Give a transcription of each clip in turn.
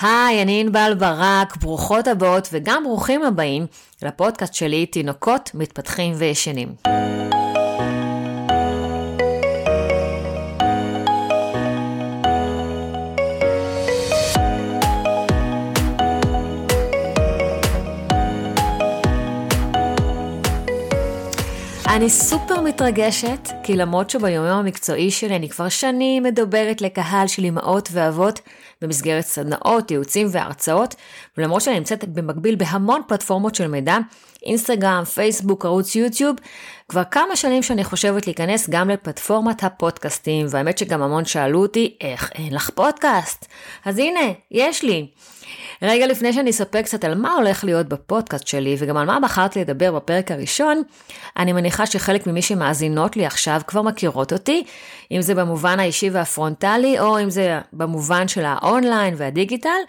היי, אני ענבל ברק, ברוכות הבאות וגם ברוכים הבאים לפודקאסט שלי, תינוקות מתפתחים וישנים. אני סופר מתרגשת, כי למרות שביומיום המקצועי שלי אני כבר שנים מדברת לקהל של אמהות ואבות במסגרת סדנאות, ייעוצים והרצאות, ולמרות שאני נמצאת במקביל בהמון פלטפורמות של מידע, אינסטגרם, פייסבוק, ערוץ יוטיוב, כבר כמה שנים שאני חושבת להיכנס גם לפלטפורמת הפודקאסטים, והאמת שגם המון שאלו אותי, איך אין לך פודקאסט? אז הנה, יש לי. רגע לפני שאני אספר קצת על מה הולך להיות בפודקאסט שלי וגם על מה בחרתי לדבר בפרק הראשון, אני מניחה שחלק ממי שמאזינות לי עכשיו כבר מכירות אותי, אם זה במובן האישי והפרונטלי או אם זה במובן של האונליין והדיגיטל,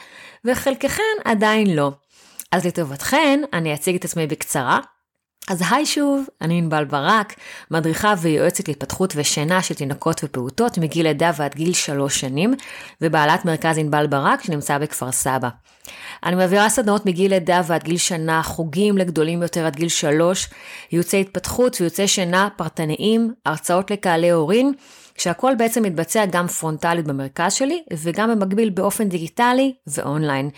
וחלקכן עדיין לא. אז לטובתכן, אני אציג את עצמי בקצרה. אז היי שוב, אני ענבל ברק, מדריכה ויועצת להתפתחות ושינה של תינוקות ופעוטות מגיל לידה ועד גיל שלוש שנים, ובעלת מרכז ענבל ברק שנמצא בכפר סבא. אני מעבירה סדנאות מגיל לידה ועד גיל שנה, חוגים לגדולים יותר עד גיל שלוש, ייעוצי התפתחות ויועצי שינה פרטניים, הרצאות לקהלי הורים, כשהכל בעצם מתבצע גם פרונטלית במרכז שלי, וגם במקביל באופן דיגיטלי ואונליין.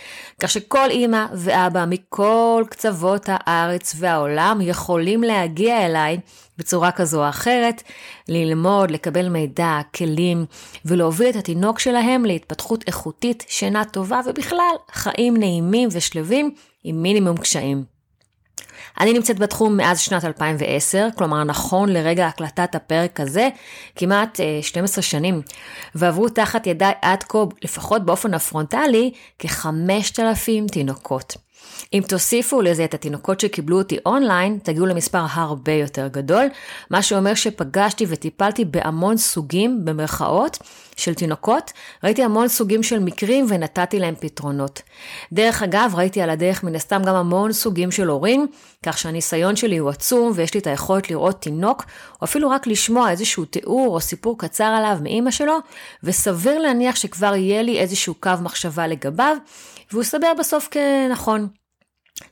כך שכל אימא ואבא מכל קצוות הארץ והעולם יכולים להגיע אליי בצורה כזו או אחרת, ללמוד, לקבל מידע, כלים, ולהוביל את התינוק שלהם להתפתחות איכותית, שינה טובה, ובכלל, חיים נעימים ושלווים עם מינימום קשיים. אני נמצאת בתחום מאז שנת 2010, כלומר נכון לרגע הקלטת הפרק הזה, כמעט 12 אה, שנים, ועברו תחת ידיי עד כה, לפחות באופן הפרונטלי, כ-5,000 תינוקות. אם תוסיפו לזה את התינוקות שקיבלו אותי אונליין, תגיעו למספר הרבה יותר גדול, מה שאומר שפגשתי וטיפלתי בהמון סוגים, במרכאות, של תינוקות, ראיתי המון סוגים של מקרים ונתתי להם פתרונות. דרך אגב, ראיתי על הדרך מן הסתם גם המון סוגים של הורים, כך שהניסיון שלי הוא עצום ויש לי את היכולת לראות תינוק, או אפילו רק לשמוע איזשהו תיאור או סיפור קצר עליו מאימא שלו, וסביר להניח שכבר יהיה לי איזשהו קו מחשבה לגביו, והוא סבר בסוף כנכון.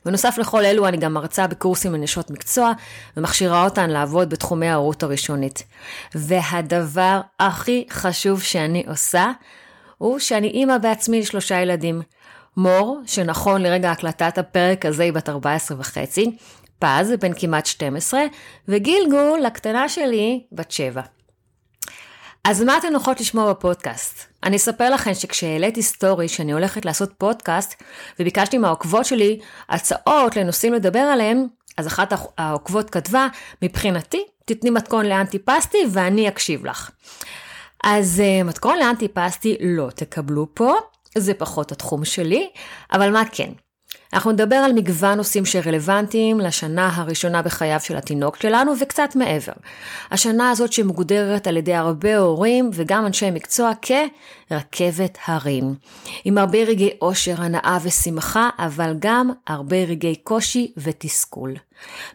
בנוסף לכל אלו אני גם מרצה בקורסים לנשות מקצוע ומכשירה אותן לעבוד בתחומי ההורות הראשונית. והדבר הכי חשוב שאני עושה הוא שאני אימא בעצמי לשלושה ילדים. מור, שנכון לרגע הקלטת הפרק הזה היא בת 14 וחצי, פז, בן כמעט 12, וגילגול, הקטנה שלי, בת 7. אז מה אתן הולכות לשמוע בפודקאסט? אני אספר לכם שכשהעליתי סטורי שאני הולכת לעשות פודקאסט, וביקשתי מהעוקבות שלי הצעות לנושאים לדבר עליהם, אז אחת העוקבות כתבה, מבחינתי, תתני מתכון לאנטי פסטי ואני אקשיב לך. אז uh, מתכון לאנטי פסטי לא תקבלו פה, זה פחות התחום שלי, אבל מה כן? אנחנו נדבר על מגוון נושאים שרלוונטיים לשנה הראשונה בחייו של התינוק שלנו וקצת מעבר. השנה הזאת שמוגדרת על ידי הרבה הורים וגם אנשי מקצוע כרכבת הרים. עם הרבה רגעי אושר, הנאה ושמחה, אבל גם הרבה רגעי קושי ותסכול.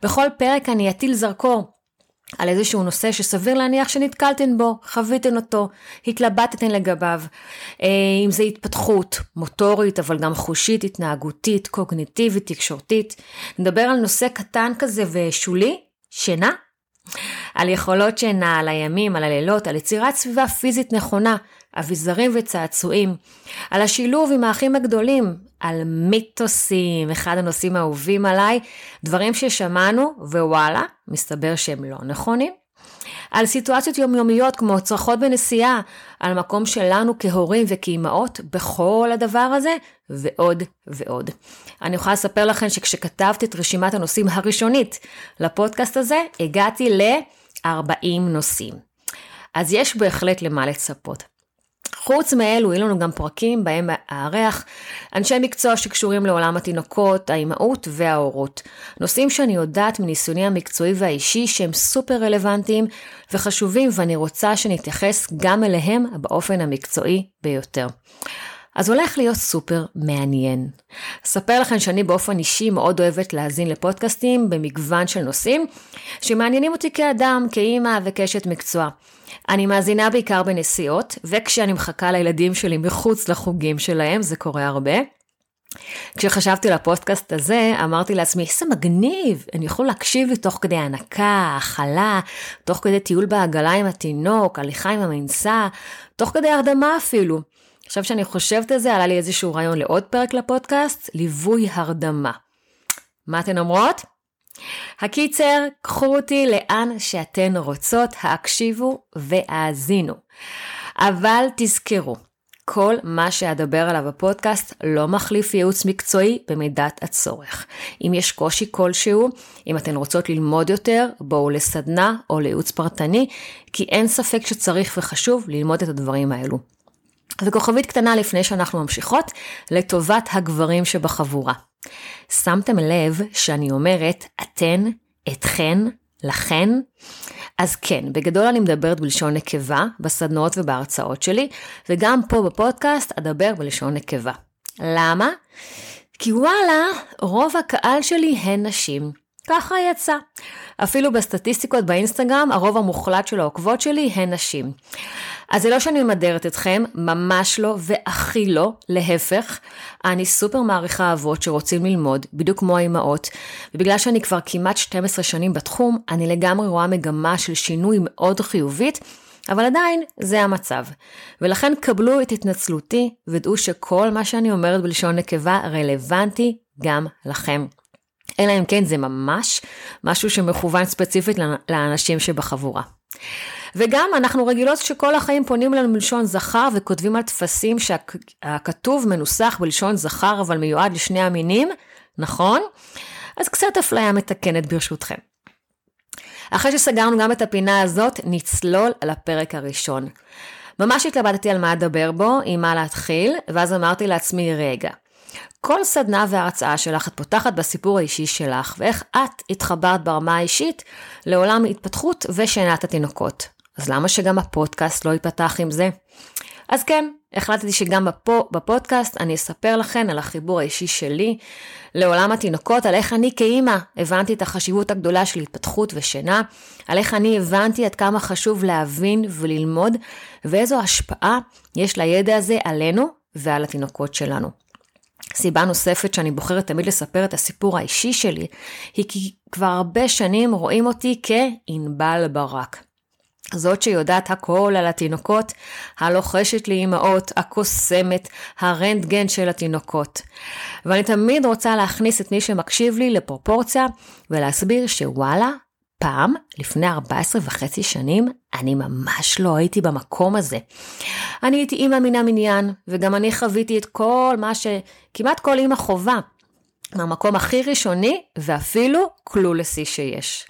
בכל פרק אני אטיל זרקור על איזשהו נושא שסביר להניח שנתקלתן בו, חוויתן אותו, התלבטתן לגביו. אה, אם זה התפתחות מוטורית, אבל גם חושית, התנהגותית, קוגניטיבית, תקשורתית. נדבר על נושא קטן כזה ושולי, שינה. על יכולות שינה, על הימים, על הלילות, על יצירת סביבה פיזית נכונה, אביזרים וצעצועים, על השילוב עם האחים הגדולים, על מיתוסים, אחד הנושאים האהובים עליי, דברים ששמענו ווואלה, מסתבר שהם לא נכונים. על סיטואציות יומיומיות כמו צרחות בנסיעה, על מקום שלנו כהורים וכאימהות בכל הדבר הזה, ועוד ועוד. אני יכולה לספר לכם שכשכתבתי את רשימת הנושאים הראשונית לפודקאסט הזה, הגעתי ל-40 נושאים. אז יש בהחלט למה לצפות. חוץ מאלו, יהיו לנו גם פרקים בהם אארח אנשי מקצוע שקשורים לעולם התינוקות, האימהות וההורות. נושאים שאני יודעת מניסיוני המקצועי והאישי שהם סופר רלוונטיים וחשובים ואני רוצה שנתייחס גם אליהם באופן המקצועי ביותר. אז הולך להיות סופר מעניין. אספר לכם שאני באופן אישי מאוד אוהבת להאזין לפודקאסטים במגוון של נושאים שמעניינים אותי כאדם, כאימא וכאשת מקצוע. אני מאזינה בעיקר בנסיעות, וכשאני מחכה לילדים שלי מחוץ לחוגים שלהם, זה קורה הרבה. כשחשבתי לפודקאסט הזה, אמרתי לעצמי, איזה מגניב, אני יכול להקשיב לי תוך כדי הנקה, הכלה, תוך כדי טיול בעגלה עם התינוק, הליכה עם המנסה, תוך כדי הרדמה אפילו. עכשיו שאני חושבת על זה, עלה לי איזשהו רעיון לעוד פרק לפודקאסט, ליווי הרדמה. מה אתן אומרות? הקיצר, קחו אותי לאן שאתן רוצות, הקשיבו והאזינו. אבל תזכרו, כל מה שאדבר עליו בפודקאסט לא מחליף ייעוץ מקצועי במידת הצורך. אם יש קושי כלשהו, אם אתן רוצות ללמוד יותר, בואו לסדנה או לייעוץ פרטני, כי אין ספק שצריך וחשוב ללמוד את הדברים האלו. וכוכבית קטנה לפני שאנחנו ממשיכות, לטובת הגברים שבחבורה. שמתם לב שאני אומרת אתן, אתכן, לכן? אז כן, בגדול אני מדברת בלשון נקבה, בסדנאות ובהרצאות שלי, וגם פה בפודקאסט אדבר בלשון נקבה. למה? כי וואלה, רוב הקהל שלי הן נשים. ככה יצא. אפילו בסטטיסטיקות באינסטגרם, הרוב המוחלט של העוקבות שלי הן נשים. אז זה לא שאני ממדרת אתכם, ממש לא, והכי לא, להפך. אני סופר מעריכה אבות שרוצים ללמוד, בדיוק כמו האימהות, ובגלל שאני כבר כמעט 12 שנים בתחום, אני לגמרי רואה מגמה של שינוי מאוד חיובית, אבל עדיין זה המצב. ולכן קבלו את התנצלותי, ודעו שכל מה שאני אומרת בלשון נקבה רלוונטי גם לכם. אלא אם כן זה ממש משהו שמכוון ספציפית לאנשים שבחבורה. וגם אנחנו רגילות שכל החיים פונים אלינו מלשון זכר וכותבים על טפסים שהכתוב מנוסח בלשון זכר אבל מיועד לשני המינים, נכון? אז קצת אפליה מתקנת ברשותכם. אחרי שסגרנו גם את הפינה הזאת, נצלול לפרק הראשון. ממש התלבטתי על מה אדבר בו, עם מה להתחיל, ואז אמרתי לעצמי, רגע, כל סדנה והרצאה שלך את פותחת בסיפור האישי שלך, ואיך את התחברת ברמה האישית לעולם התפתחות ושינת התינוקות. אז למה שגם הפודקאסט לא ייפתח עם זה? אז כן, החלטתי שגם בפו, בפודקאסט אני אספר לכן על החיבור האישי שלי לעולם התינוקות, על איך אני כאימא הבנתי את החשיבות הגדולה של התפתחות ושינה, על איך אני הבנתי עד כמה חשוב להבין וללמוד, ואיזו השפעה יש לידע הזה עלינו ועל התינוקות שלנו. סיבה נוספת שאני בוחרת תמיד לספר את הסיפור האישי שלי, היא כי כבר הרבה שנים רואים אותי כענבל ברק. זאת שיודעת הכל על התינוקות, הלוחשת לאימהות, הקוסמת, הרנטגן של התינוקות. ואני תמיד רוצה להכניס את מי שמקשיב לי לפרופורציה ולהסביר שוואלה, פעם, לפני 14 וחצי שנים, אני ממש לא הייתי במקום הזה. אני הייתי אימא מן המניין, וגם אני חוויתי את כל מה שכמעט כל אימא חובה, מהמקום הכי ראשוני ואפילו קלולסי שיש.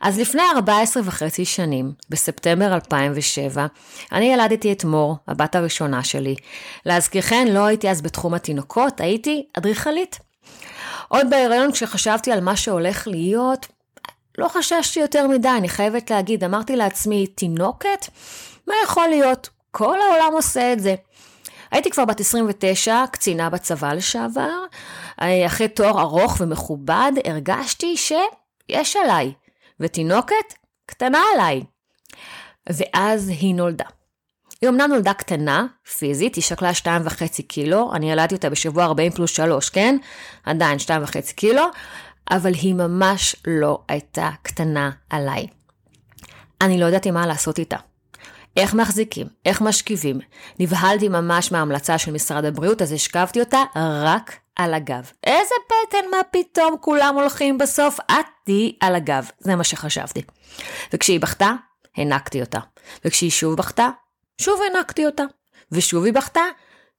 אז לפני 14 וחצי שנים, בספטמבר 2007, אני ילדתי את מור, הבת הראשונה שלי. להזכירכן, לא הייתי אז בתחום התינוקות, הייתי אדריכלית. עוד בהיריון כשחשבתי על מה שהולך להיות, לא חששתי יותר מדי, אני חייבת להגיד, אמרתי לעצמי, תינוקת? מה יכול להיות? כל העולם עושה את זה. הייתי כבר בת 29, קצינה בצבא לשעבר. אחרי תואר ארוך ומכובד, הרגשתי שיש עליי. ותינוקת קטנה עליי. ואז היא נולדה. היא אמנם נולדה קטנה, פיזית, היא שקלה 2.5 קילו, אני ילדתי אותה בשבוע 40 פלוס 3, כן? עדיין 2.5 קילו, אבל היא ממש לא הייתה קטנה עליי. אני לא ידעתי מה לעשות איתה. איך מחזיקים, איך משכיבים. נבהלתי ממש מההמלצה של משרד הבריאות, אז השכבתי אותה רק על הגב. איזה פטן, מה פתאום כולם הולכים בסוף? את תהיי על הגב. זה מה שחשבתי. וכשהיא בכתה, הענקתי אותה. וכשהיא שוב בכתה, שוב הענקתי אותה. ושוב היא בכתה,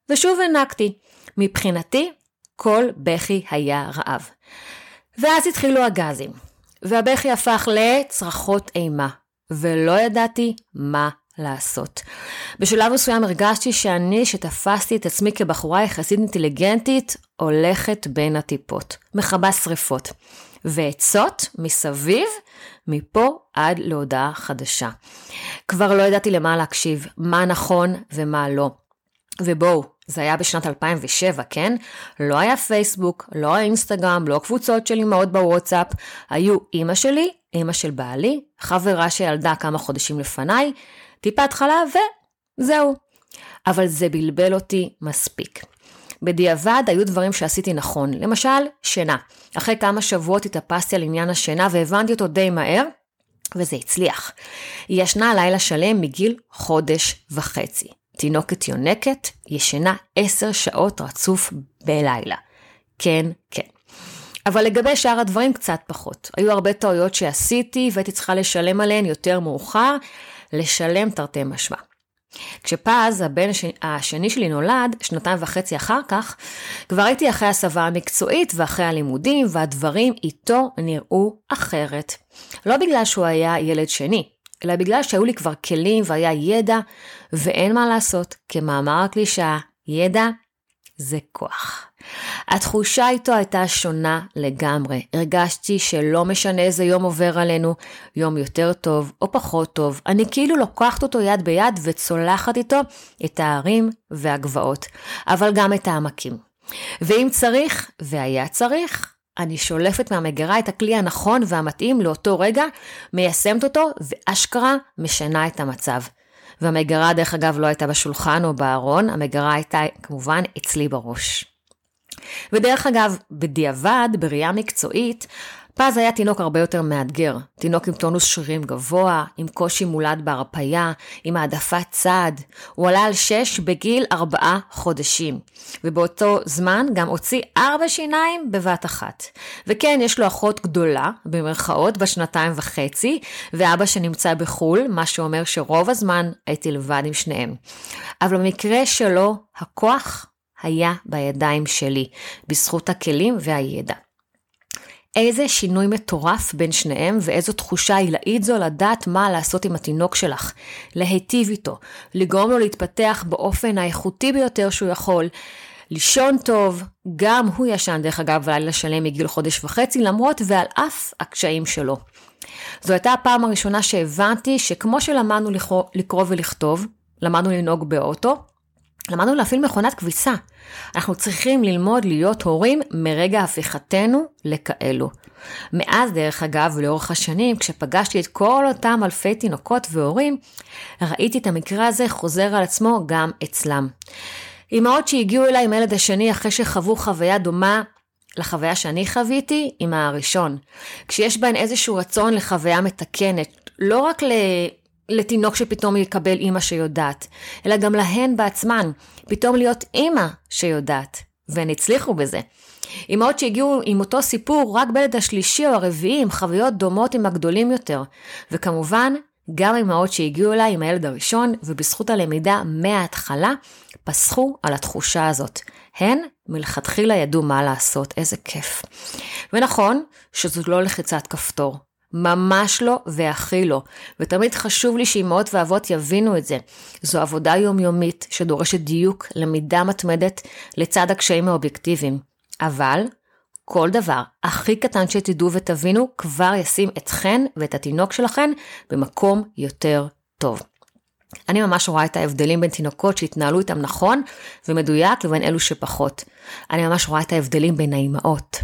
ושוב הענקתי. מבחינתי, כל בכי היה רעב. ואז התחילו הגזים, והבכי הפך לצרחות אימה, ולא ידעתי מה לעשות. בשלב מסוים הרגשתי שאני, שתפסתי את עצמי כבחורה יחסית אינטליגנטית, הולכת בין הטיפות, מכבה שריפות. ועצות מסביב, מפה עד להודעה חדשה. כבר לא ידעתי למה להקשיב, מה נכון ומה לא. ובואו, זה היה בשנת 2007, כן? לא היה פייסבוק, לא האינסטגרם, לא קבוצות של אמהות בוואטסאפ, היו אימא שלי, אימא של בעלי, חברה שילדה כמה חודשים לפניי, טיפת חלב וזהו. אבל זה בלבל אותי מספיק. בדיעבד היו דברים שעשיתי נכון, למשל, שינה. אחרי כמה שבועות התאפסתי על עניין השינה והבנתי אותו די מהר, וזה הצליח. היא ישנה לילה שלם מגיל חודש וחצי. תינוקת יונקת, ישנה עשר שעות רצוף בלילה. כן, כן. אבל לגבי שאר הדברים קצת פחות. היו הרבה טעויות שעשיתי והייתי צריכה לשלם עליהן יותר מאוחר, לשלם תרתי משמע. כשפז, הבן השני שלי נולד, שנתיים וחצי אחר כך, כבר הייתי אחרי הסבה המקצועית ואחרי הלימודים, והדברים איתו נראו אחרת. לא בגלל שהוא היה ילד שני, אלא בגלל שהיו לי כבר כלים והיה ידע, ואין מה לעשות, כמאמר הקלישאה, ידע זה כוח. התחושה איתו הייתה שונה לגמרי. הרגשתי שלא משנה איזה יום עובר עלינו, יום יותר טוב או פחות טוב, אני כאילו לוקחת אותו יד ביד וצולחת איתו את ההרים והגבעות, אבל גם את העמקים. ואם צריך, והיה צריך, אני שולפת מהמגירה את הכלי הנכון והמתאים לאותו רגע, מיישמת אותו ואשכרה משנה את המצב. והמגירה דרך אגב לא הייתה בשולחן או בארון, המגירה הייתה כמובן אצלי בראש. ודרך אגב, בדיעבד, בראייה מקצועית, פז היה תינוק הרבה יותר מאתגר. תינוק עם טונוס שרירים גבוה, עם קושי מולד בהרפייה, עם העדפת צעד. הוא עלה על שש בגיל ארבעה חודשים. ובאותו זמן גם הוציא ארבע שיניים בבת אחת. וכן, יש לו אחות גדולה, במרכאות, בשנתיים וחצי, ואבא שנמצא בחו"ל, מה שאומר שרוב הזמן הייתי לבד עם שניהם. אבל במקרה שלו, הכוח היה בידיים שלי, בזכות הכלים והידע. איזה שינוי מטורף בין שניהם ואיזו תחושה עילאית זו לדעת מה לעשות עם התינוק שלך. להיטיב איתו, לגרום לו להתפתח באופן האיכותי ביותר שהוא יכול. לישון טוב, גם הוא ישן דרך אגב לילה שלם מגיל חודש וחצי, למרות ועל אף הקשיים שלו. זו הייתה הפעם הראשונה שהבנתי שכמו שלמדנו לקרוא ולכתוב, למדנו לנהוג באוטו, למדנו להפעיל מכונת כביסה. אנחנו צריכים ללמוד להיות הורים מרגע הפיכתנו לכאלו. מאז, דרך אגב, לאורך השנים, כשפגשתי את כל אותם אלפי תינוקות והורים, ראיתי את המקרה הזה חוזר על עצמו גם אצלם. אמהות שהגיעו אליי עם הילד השני אחרי שחוו חוויה דומה לחוויה שאני חוויתי עם הראשון. כשיש בהן איזשהו רצון לחוויה מתקנת, לא רק ל... לתינוק שפתאום יקבל אימא שיודעת, אלא גם להן בעצמן, פתאום להיות אימא שיודעת, והן הצליחו בזה. אמהות שהגיעו עם אותו סיפור רק בילד השלישי או הרביעי עם חוויות דומות עם הגדולים יותר, וכמובן, גם אמהות שהגיעו אליי עם הילד הראשון, ובזכות הלמידה מההתחלה, פסחו על התחושה הזאת. הן מלכתחילה ידעו מה לעשות, איזה כיף. ונכון שזאת לא לחיצת כפתור, ממש לא והכי לא. ותמיד חשוב לי שאימהות ואבות יבינו את זה. זו עבודה יומיומית שדורשת דיוק, למידה מתמדת, לצד הקשיים האובייקטיביים. אבל כל דבר הכי קטן שתדעו ותבינו כבר ישים אתכן ואת התינוק שלכן במקום יותר טוב. אני ממש רואה את ההבדלים בין תינוקות שהתנהלו איתם נכון ומדויק לבין אלו שפחות. אני ממש רואה את ההבדלים בין האימהות.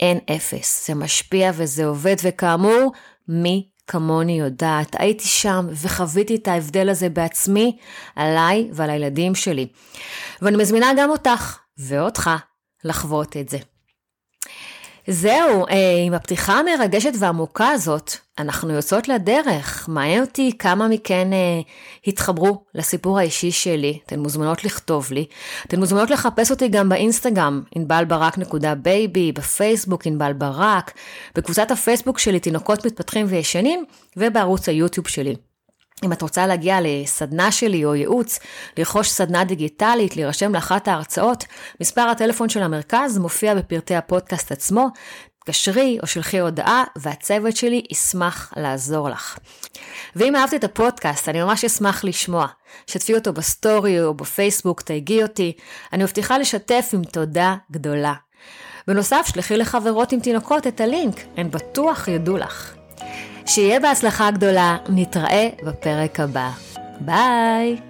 אין אפס, זה משפיע וזה עובד, וכאמור, מי כמוני יודעת. הייתי שם וחוויתי את ההבדל הזה בעצמי, עליי ועל הילדים שלי. ואני מזמינה גם אותך ואותך לחוות את זה. זהו, אה, עם הפתיחה המרגשת והעמוקה הזאת, אנחנו יוצאות לדרך. מעניין אותי כמה מכן אה, התחברו לסיפור האישי שלי. אתן מוזמנות לכתוב לי. אתן מוזמנות לחפש אותי גם באינסטגרם, ענבלברק.בייבי, בפייסבוק ענבל ברק, בקבוצת הפייסבוק שלי תינוקות מתפתחים וישנים, ובערוץ היוטיוב שלי. אם את רוצה להגיע לסדנה שלי או ייעוץ, לרכוש סדנה דיגיטלית, להירשם לאחת ההרצאות, מספר הטלפון של המרכז מופיע בפרטי הפודקאסט עצמו. תקשרי או שלחי הודעה והצוות שלי ישמח לעזור לך. ואם אהבת את הפודקאסט, אני ממש אשמח לשמוע. שתפי אותו בסטורי או בפייסבוק, תייגי אותי. אני מבטיחה לשתף עם תודה גדולה. בנוסף, שלחי לחברות עם תינוקות את הלינק, הן בטוח יודו לך. שיהיה בהצלחה גדולה, נתראה בפרק הבא. ביי!